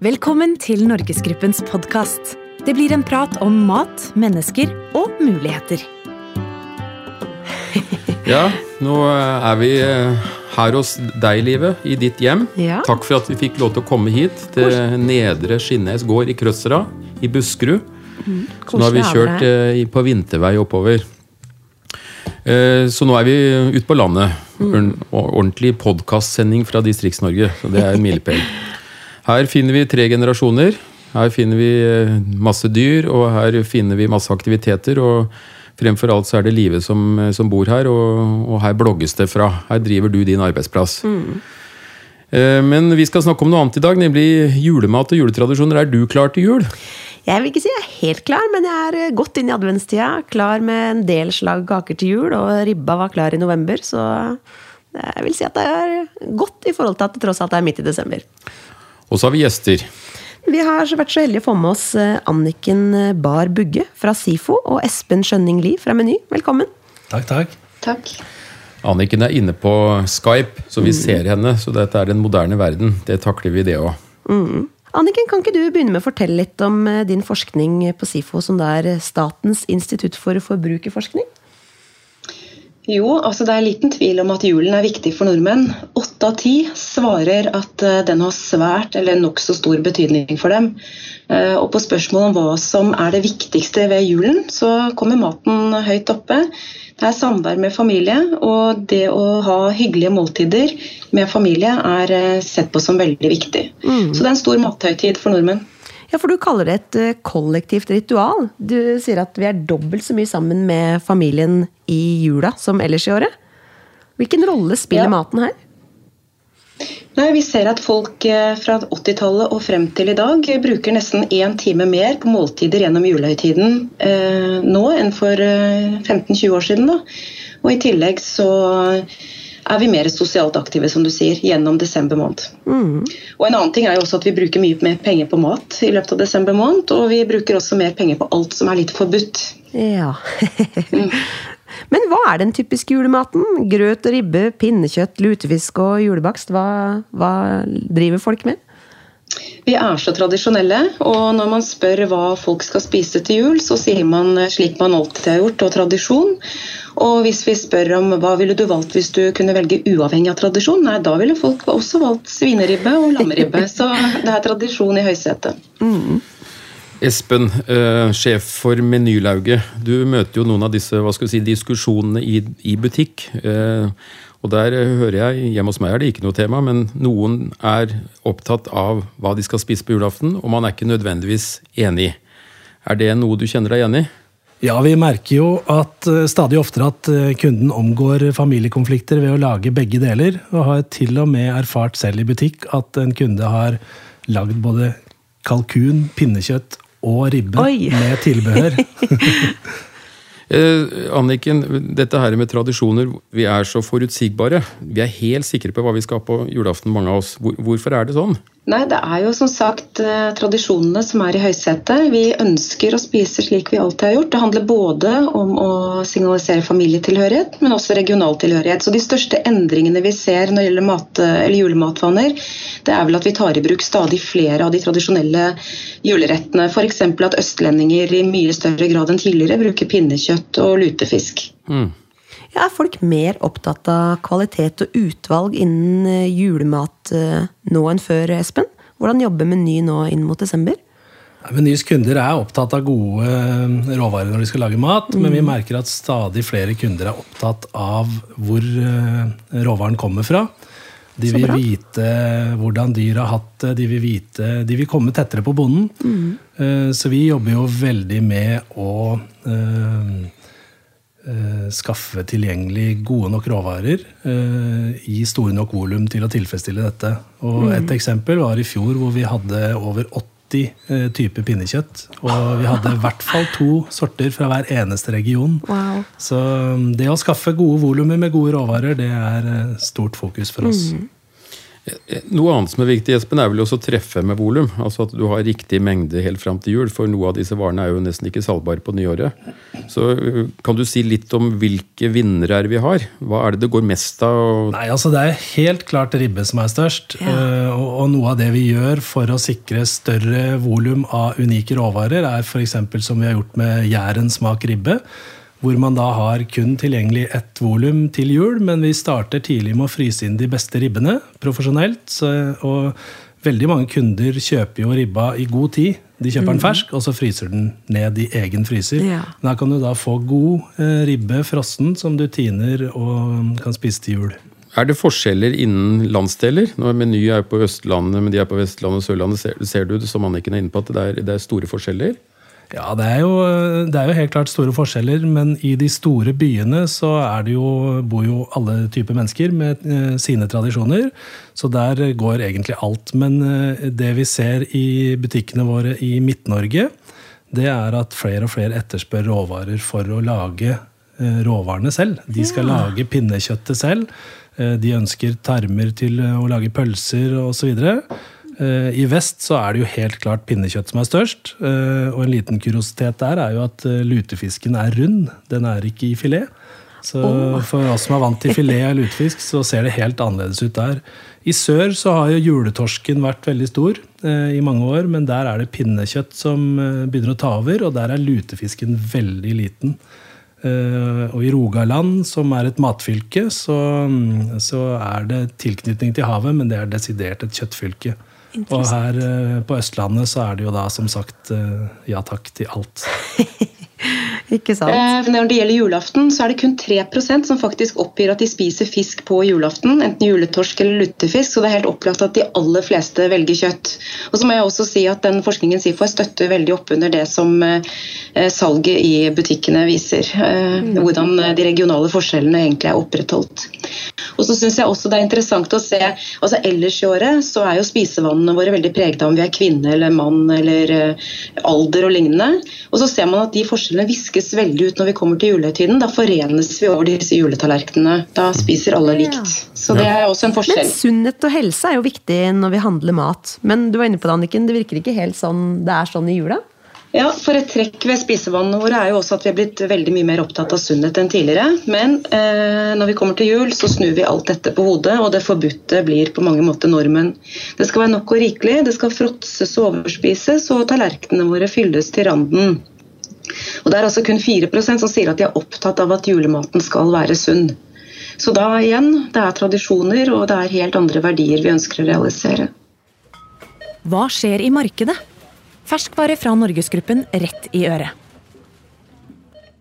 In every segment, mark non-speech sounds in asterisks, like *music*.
Velkommen til Norgesgruppens podkast. Det blir en prat om mat, mennesker og muligheter. Ja, nå er vi eh, her hos deg, Live, i ditt hjem. Ja. Takk for at vi fikk lov til å komme hit til Nedre Skinnes gård i Krøssera, i Buskerud. Så nå har vi kjørt eh, på vintervei oppover. Eh, Så nå er vi ute på landet. Mm. Ord- Ordentlig podkastsending fra Distrikts-Norge. Så det er en milepæl. *laughs* Her finner vi tre generasjoner. Her finner vi eh, masse dyr, og her finner vi masse aktiviteter. og Fremfor alt så er det Live som, eh, som bor her, og, og her blogges det fra. Her driver du din arbeidsplass. Mm. Men vi skal snakke om noe annet i dag, nemlig julemat og juletradisjoner. Er du klar til jul? Jeg vil ikke si jeg er helt klar, men jeg er eh, godt inn i adventstida. Klar med en del slag kaker til jul, og ribba var klar i november. Så jeg vil si at det er godt i forhold til at det tross alt er midt i desember. Og så har vi gjester. Vi har vært så heldige å få med oss eh, Anniken Bar Bugge fra SIFO og Espen Skjønning Lie fra Meny. Velkommen. Takk, takk. Takk. Anniken er inne på Skype, så vi ser henne. Så dette er den moderne verden. Det takler vi, det òg. Anniken, kan ikke du begynne med å fortelle litt om eh, din forskning på SIFO, som det er Statens institutt for forbrukerforskning? Jo, altså det er liten tvil om at julen er viktig for nordmenn. Åtte av ti svarer at eh, den har svært eller nokså stor betydning for dem. Eh, Og på spørsmål om hva som er det viktigste ved julen, så kommer maten høyt oppe. Det er samvær med familie, og det å ha hyggelige måltider med familie er eh, sett på som veldig viktig. Så det er en stor mathøytid for nordmenn. Ja, for du kaller det et eh, kollektivt ritual. Du sier at vi er dobbelt så mye sammen med familien i jula som ellers i året. Hvilken rolle spiller Ja. maten her? Nei, Vi ser at folk eh, fra 80-tallet og frem til i dag eh, bruker nesten én time mer på måltider gjennom julehøytiden eh, nå enn for eh, 15-20 år siden. Da. Og I tillegg så er vi mer sosialt aktive, som du sier, gjennom desember måned. Og En annen ting er jo også at vi bruker mye mer penger på mat i løpet av desember måned, og vi bruker også mer penger på alt som er litt forbudt. Ja. *laughs* Men hva er den typiske julematen? Grøt og ribbe, pinnekjøtt, lutefisk og julebakst. Hva, hva driver folk med? Vi er så tradisjonelle, og når man spør hva folk skal spise til jul, så sier man slik man alltid har gjort, og tradisjon. Og hvis vi spør om hva ville du valgt hvis du kunne velge uavhengig av tradisjon, nei, da ville folk også valgt svineribbe og lammeribbe. Så det er tradisjon i høysetet. Espen, eh, sjef for Menylauget. Du møter jo noen av disse hva skal vi si, diskusjonene i, i butikk. Eh, og der hører jeg, Hjemme hos meg er det ikke noe tema, men noen er opptatt av hva de skal spise på julaften, og man er ikke nødvendigvis enig. Er det noe du kjenner deg igjen i? Ja, vi merker jo at eh, stadig oftere at eh, kunden omgår familiekonflikter ved å lage begge deler, og har til og med erfart selv i butikk at en kunde har lagd både kalkun, pinnekjøtt og ribbe Oi. med tilbehør. *laughs* Eh, Anniken, dette her med tradisjoner, vi er så forutsigbare. Vi er helt sikre på hva vi skal ha på julaften, mange av oss. Hvor, hvorfor er det sånn? Nei, det er jo som sagt eh, tradisjonene som er i høysetet. Vi ønsker å spise slik vi alltid har gjort. Det handler både om å signalisere familietilhørighet, men også regional tilhørighet. Så de største endringene vi ser når det gjelder mat, eller julematvaner, det er vel at vi tar i bruk stadig flere av de tradisjonelle julerettene. F.eks. at østlendinger i mye større grad enn tidligere bruker pinnekjøtt og lutefisk. Mm. Ja, er folk mer opptatt av kvalitet og utvalg innen eh, julemat eh, nå enn før, Espen? Hvordan jobber Meny nå inn mot desember? Nei, Menys kunder er opptatt av gode eh, råvarer når de skal lage mat, men vi merker at stadig flere kunder er opptatt av hvor råvaren kommer fra. De vil vite hvordan dyr har hatt det, de vil, vite, de vil komme tettere på bonden. Mm. Så vi jobber jo veldig med å skaffe tilgjengelig gode nok råvarer eh, i store nok volum til å tilfredsstille dette. Og Et eksempel var i fjor hvor vi hadde over 80 eh, typer pinnekjøtt. Og vi hadde i hvert fall to sorter fra hver eneste region. Wow. Så um, det å skaffe gode volumer med gode råvarer, det er eh, stort fokus for oss. Noe annet som er viktig, Espen, er vel også å treffe med volum. Altså at du har riktig mengde helt fram til jul, for noe av disse varene er jo nesten ikke salgbare på nyåret. Så øh, kan du si litt om hvilke vinnere er vi har? Hva er det det går mest av? Nei, altså Det er helt klart ribbe som er størst. Ja. Eh, og, og noe av det vi gjør for å sikre større volum av unike råvarer, er f.eks. som vi har gjort med Jæren smak ribbe hvor man da har kun tilgjengelig ett volum til jul, men vi starter tidlig med å fryse inn de beste ribbene profesjonelt. Og veldig mange kunder kjøper jo ribba i god tid. De kjøper den fersk, og så fryser den ned i egen fryser. Ja. Da kan du da få god eh, ribbe frossen som du tiner og kan spise til jul. Er det forskjeller innen landsdeler? Når Meny er på Østlandet, men de er på Vestlandet og Sørlandet. Ser, ser du det som Anniken er inne på, at det er, det er store forskjeller? Ja, det er, jo, det er jo helt klart store forskjeller, men i de store byene så det jo, bor jo alle typer mennesker med eh, sine tradisjoner. Så der går egentlig alt. Men eh, det vi ser i butikkene våre i Midt-Norge, det er at flere og flere etterspør råvarer for å lage eh, råvarene selv. De skal Ja. lage pinnekjøttet selv. De ønsker tarmer til å lage pølser osv. Eh, I vest så er det jo helt klart pinnekjøtt som er størst. eh, Og en liten kuriositet der er jo at eh, lutefisken er rund. Den er ikke i filet. Så for oss som er vant til filet av lutefisk, så ser det helt annerledes ut der. I sør så har jo juletorsken vært veldig stor eh, i mange år, men der er det pinnekjøtt som eh, begynner å ta over, og der er lutefisken veldig liten. Eh, og i Rogaland, som er et matfylke, så, mm, så er det tilknytning til havet, men det er desidert et kjøttfylke. Og her eh, på Østlandet så er det jo da som sagt eh, ja takk til alt. *laughs* Ikke sant? Eh, Når det gjelder julaften, så er det kun 3% som faktisk oppgir at de spiser fisk på julaften. Enten juletorsk eller lutefisk, så det er helt opplagt at de aller fleste velger kjøtt. Og så må jeg også si at den Forskningen SIFO støtter veldig opp under det som eh, salget i butikkene viser. eh, Hvordan de regionale forskjellene egentlig er opprettholdt. Og så synes jeg også det er interessant å se altså Ellers i året så er jo spisevannene våre veldig preget av om vi er kvinne eller mann eller eh, alder og lignende. Og så ser man at de forskjellene viskes veldig ut når vi kommer til julehøytiden. Da forenes vi over disse juletallerkenene. Da spiser alle likt. Så det er også en forskjell. Men sunnhet og helse er jo viktig når vi handler mat. Men du var inne på det, Anniken, det virker ikke helt sånn det er sånn i jula? Ja, for Et trekk ved spisevannene våre er jo også at vi er blitt veldig mye mer opptatt av sunnhet enn tidligere. Men eh, når vi kommer til jul, så snur vi alt dette på hodet, og det forbudte blir på mange måter normen. Det skal være nok og rikelig, det skal fråtses og overspises, og tallerkenene våre fylles til randen. Og Det er altså kun 4 som sier at de er opptatt av at julematen skal være sunn. Så da igjen, det er tradisjoner og det er helt andre verdier vi ønsker å realisere. Hva skjer i markedet? Ferskvare fra Norgesgruppen rett i øret.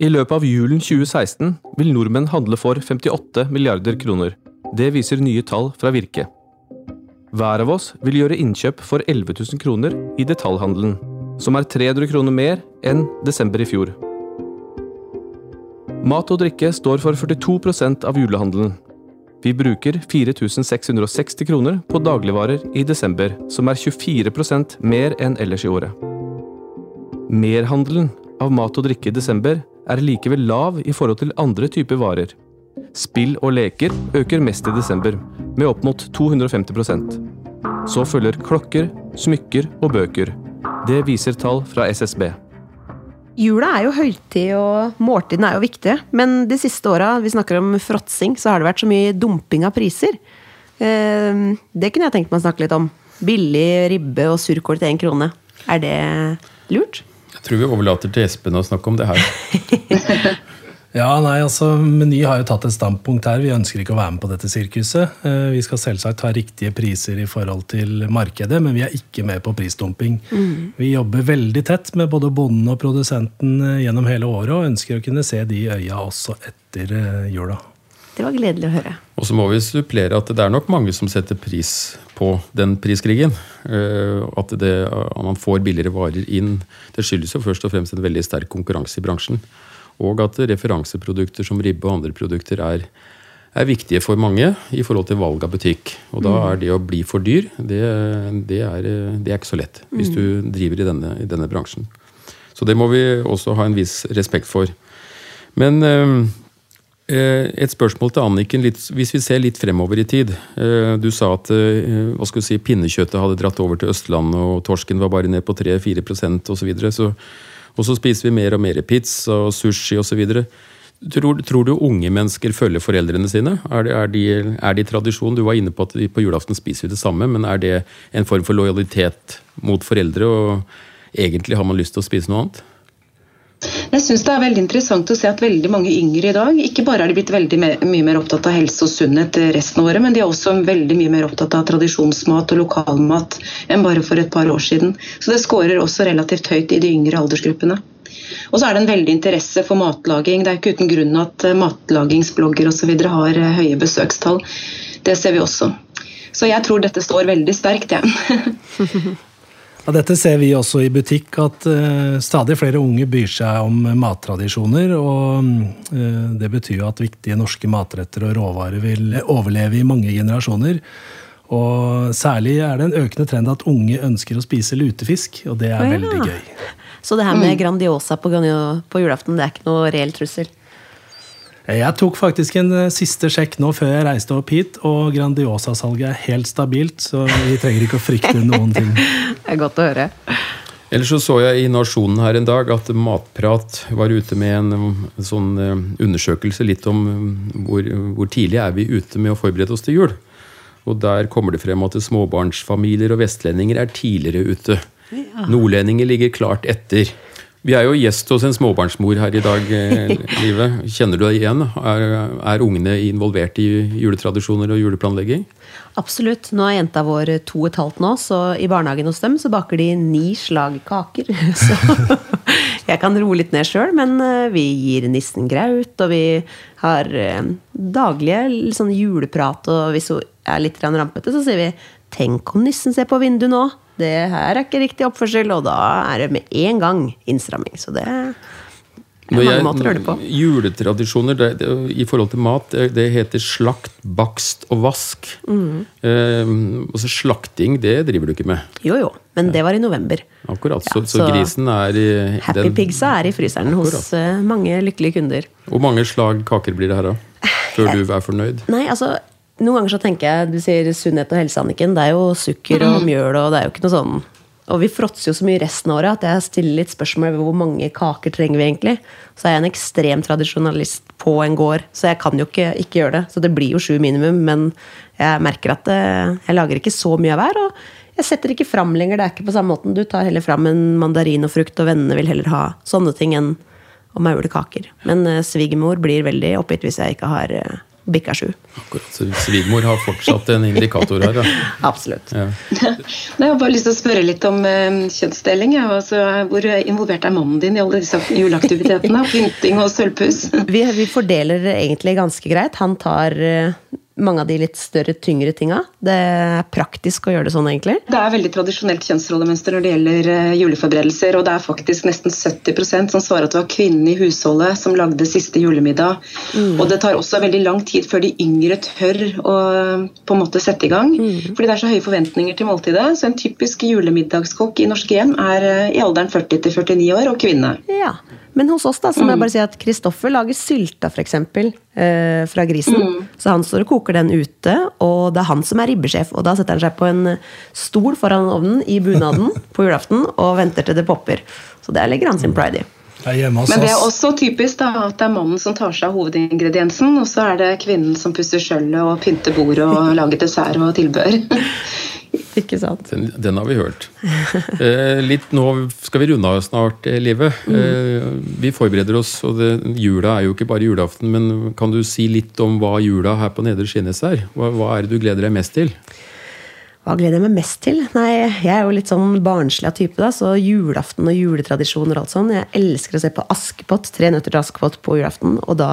I løpet av julen 2016 vil nordmenn handle for 58 milliarder kroner. Det viser nye tall fra Virke. Hver av oss vil gjøre innkjøp for 11 000 kroner i detaljhandelen, som er 300 kroner mer enn desember i fjor. Mat og drikke står for 42% av julehandelen. Vi bruker 4660 kroner på dagligvarer i desember, som er 24 mer enn ellers i året. Merhandelen av mat og drikke i desember er likevel lav i forhold til andre typer varer. Spill og leker øker mest i desember, med opp mot 250% Så følger klokker, smykker og bøker. Det viser tall fra SSB. Jula er jo høytid, og måltidene er jo viktige. Men de siste åra, vi snakker om fråtsing, så har det vært så mye dumping av priser. Eh, Det kunne jeg tenkt meg å snakke litt om. Billig ribbe og surkål til én krone. Er det lurt? Jeg tror vi overlater til Espen å snakke om det her. *laughs* Ja, nei, altså Meny har jo tatt et standpunkt her. Vi ønsker ikke å være med på dette sirkuset. Eh, Vi skal selvsagt ha riktige priser i forhold til markedet, men vi er ikke med på prisdumping. Vi jobber veldig tett med både bonden og produsenten eh, gjennom hele året, og ønsker å kunne se de i øya også etter eh, jula. Det var gledelig å høre. Og så må vi supplere at det er nok mange som setter pris på den priskrigen. Eh, At, det, at man får billigere varer inn. Det skyldes jo først og fremst en veldig sterk konkurranse i bransjen. Og at referanseprodukter som ribbe og andre produkter er, er viktige for mange i forhold til valg av butikk. Og da er det å bli for dyr, det, det, er, det er ikke så lett hvis du driver i denne, i denne bransjen. Så det må vi også ha en viss respekt for. Men eh, Eh, et spørsmål til Anniken, hvis vi ser litt fremover i tid. Eh, du sa at hva skal si, pinnekjøttet hadde dratt over til Østlandet, og torsken var bare ned på 3-4% osv. Så videre, så, og så spiser vi mer og mer pizza og sushi osv. Tror, tror du unge mennesker følger foreldrene sine? Er det, er, de, er de tradisjon? Du var inne på at på julaften spiser vi det samme, men er det en form for lojalitet mot foreldre, og egentlig har man lyst til å spise noe annet? Jeg synes Det er veldig interessant å se at veldig mange yngre i dag ikke bare er de blitt veldig mye mer opptatt av helse og sunnhet resten av året, men de er også veldig mye mer opptatt av tradisjonsmat og lokalmat enn bare for et par år siden. Så det skårer også relativt høyt i de yngre aldersgruppene. Og så er det en veldig interesse for matlaging. Det er ikke uten grunn at eh, matlagingsblogger osv. har eh, høye besøkstall. Det ser vi også. Så jeg tror dette står veldig sterkt, jeg. Ja. *laughs* Ja, dette ser vi også i butikk, at uh, stadig flere unge byr seg om mattradisjoner. og uh, Det betyr jo at viktige norske matretter og råvarer vil overleve i mange generasjoner. Og Særlig er det en økende trend at unge ønsker å spise lutefisk, og det er ja. veldig gøy. Så det her med Grandiosa på, på julaften, det er ikke noe reell trussel? Jeg tok faktisk en eh, siste sjekk nå før jeg reiste opp hit, og Grandiosa-salget er helt stabilt, så vi trenger ikke å frykte noen ting. *laughs* Det er godt å høre. Ellers så så jeg i Nasjonen her en dag at Matprat var ute med en, en sånn eh, undersøkelse litt om eh, hvor, hvor, tidlig er vi ute med å forberede oss til jul. Og der kommer det frem at småbarnsfamilier og vestlendinger er tidligere ute. Ja. Nordlendinger ligger klart etter. Vi er jo gjest hos en småbarnsmor her i dag, eh, *laughs* Live. Kjenner du deg igjen? Er, er, ungene involvert i juletradisjoner og juleplanlegging? Absolutt. Nå er jenta vår to og et halvt nå, så i barnehagen hos dem så baker de ni slag kaker. *laughs* Så jeg kan roe litt ned sjøl, men eh, vi gir nissen graut, og vi har eh, daglige sånn juleprat, og hvis hun er litt rampete, så sier vi 'tenk om nissen ser på vinduet nå' det her er ikke riktig oppførsel, og da er det med en gang innstramming. Så det er mange jeg, måter å gjøre det på. Juletradisjoner det, det, i forhold til mat, det, det heter slakt, bakst og vask. Mm. Eh, altså Slakting, det driver du ikke med? Jo jo, men det var i november. Akkurat, så, ja, så, så grisen er i Happy den, Pigsa er i fryseren hos uh, mange lykkelige kunder. Hvor mange slag kaker blir det her, da? Før du er fornøyd? Nei, altså noen ganger så tenker jeg, Du sier sunnhet og helse, Anniken. Det er jo sukker og mm. mjøl, og det er jo ikke noe sånn og vi fråtser jo så mye resten av året at jeg stiller litt spørsmål ved hvor mange kaker trenger vi egentlig. Så er jeg en ekstrem tradisjonalist på en gård, så jeg kan jo ikke, ikke gjøre det. Så det blir jo sju minimum, men jeg merker at eh, jeg lager ikke så mye av hver. Og jeg setter ikke fram lenger. Det er ikke på samme måten. Du tar heller fram en mandarin og frukt, og vennene vil heller ha sånne ting enn å maule kaker. Men uh, svigermor blir veldig oppgitt hvis jeg ikke har uh, bikka sju. Akkurat, så Svigermor har fortsatt en indikator her? Da. *laughs* Absolutt. Ja. *laughs* jeg har bare lyst til å spørre litt om uh, kjønnsdeling. Ja. Altså, hvor involvert er mannen din i alle disse juleaktivitetene? Pynting og sølvpuss? vi, vi, fordeler egentlig ganske greit. Han tar uh, mange av de litt større, tyngre tinga. Det er praktisk å gjøre det sånn, egentlig. Det er veldig tradisjonelt kjønnsrollemønster når det gjelder eh, juleforberedelser. Og det er faktisk nesten 70% som svarer at det var kvinnen i husholdet som lagde siste julemiddag. Mm. Og det tar også veldig lang tid før de yngre tør å på en måte sette i gang. Mm. Fordi det er så høye forventninger til måltidet. Så en typisk julemiddagskokk i norske hjem er eh, i alderen 40 til 49 år og kvinne. Ja. Men hos oss da, så må jeg mm. bare si at Kristoffer lager sylta, f.eks. Eh, fra grisen. Mm. Så han står og koker den ute, og det er han som er ribbesjef. Og da setter han seg på en stol foran ovnen i bunaden *laughs* på julaften og venter til det popper. Så det legger han sin pride i. Men det er også typisk da, at det er mannen som tar seg av hovedingrediensen, og så er det kvinnen som pusser skjøllet og pynter bordet og *laughs* lager dessert og tilbør. *laughs* Ikke sant? Den, den har vi hørt. Eh, litt Nå skal vi runde av snart, eh, Livet. Mm. Eh, vi forbereder oss, og det, jula er jo ikke bare julaften. Men kan du si litt om hva jula her på Nedre Skinnes er? Hva, hva er det du gleder deg mest til? Hva gleder jeg meg mest til? Nei, Jeg er jo litt sånn barnslig av type, da, så julaften og juletradisjoner og alt sånn. Jeg elsker å se på Askepott, Tre nøtter til Askepott på julaften. Og da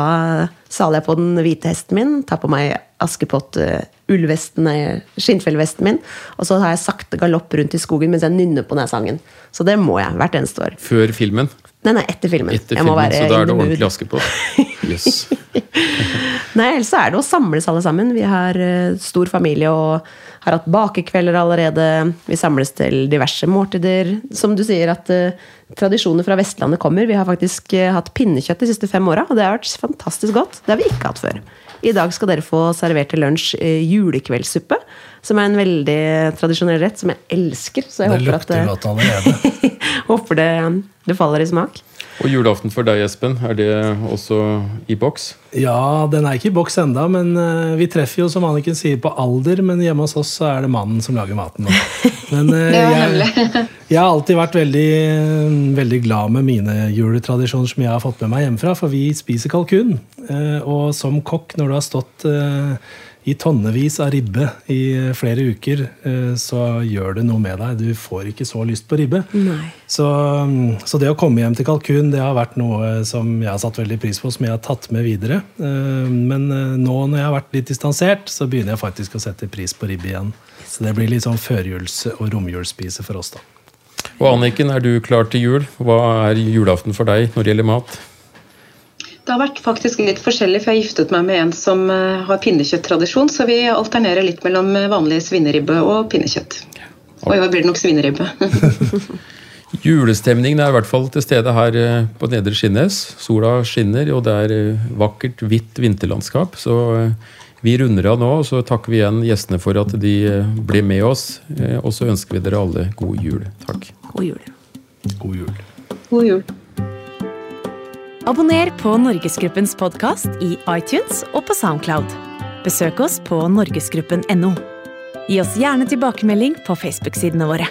saler jeg på den hvite hesten min, tar på meg Askepott uh, ullvesten, skinnfellvesten min, og så har jeg sakte galopp rundt i skogen mens jeg nynner på den sangen. Så det må jeg hvert eneste år. Før filmen? Nei, nei, etter filmen. Etter filmen, så da er det ordentlig Askepott. Yes. *laughs* Nei, ellers er det å samles alle sammen. Vi har eh, stor familie og har hatt bakekvelder allerede. Vi samles til diverse måltider. Som du sier, at uh, tradisjoner fra Vestlandet kommer. Vi har faktisk uh, hatt pinnekjøtt de siste fem åra, og det har vært fantastisk godt. Det har vi ikke hatt før. I dag skal dere få servert til lunsj uh, julekveldssuppe, som er en veldig tradisjonell rett som jeg elsker. Så jeg Det håper lukter godt allerede. *laughs* håper det, det faller i smak. Og julaften for deg, Espen, er det også i boks? Ja, den er ikke i boks enda, men eh, vi treffer jo, som Anniken sier, på alder. Men hjemme hos oss så er det mannen som lager maten. *laughs* Men eh, jeg, *laughs* jeg har alltid vært veldig, veldig glad med mine juletradisjoner som jeg har fått med meg hjemmefra, for vi spiser kalkun. Eh, Og som kokk, når du har stått i tonnevis av ribbe i flere uker, eh, så gjør det noe med deg. Du får ikke så lyst på ribbe. Så, så det å komme hjem til kalkun det har vært noe som jeg har satt veldig pris på, som jeg har tatt med videre. Eh, Men eh, nå når jeg har vært litt distansert, så begynner jeg faktisk å sette pris på ribbe igjen. Så det blir litt sånn førjuls- og romjulsspise for oss, da. Og Anniken, er du klar til jul? Hva er julaften for deg når det gjelder mat? Det har vært faktisk litt forskjellig, for jeg har giftet meg med en som eh, har pinnekjøtttradisjon, så vi alternerer litt mellom eh, vanlig svineribbe og pinnekjøtt. Og i år blir det nok svineribbe. *laughs* *laughs* Julestemningen er i hvert fall til stede her eh, på Nedre Skinnes. Sola skinner, og det er vakkert, hvitt vinterlandskap. Så vi runder av nå, og så takker vi igjen gjestene for at de ble med oss. Og så ønsker vi dere alle god jul. Takk. God jul. God jul. God jul. Abonner på Norgesgruppens podkast i iTunes og på Soundcloud. Besøk oss på norgesgruppen.no. Gi oss gjerne tilbakemelding på Facebook-sidene våre.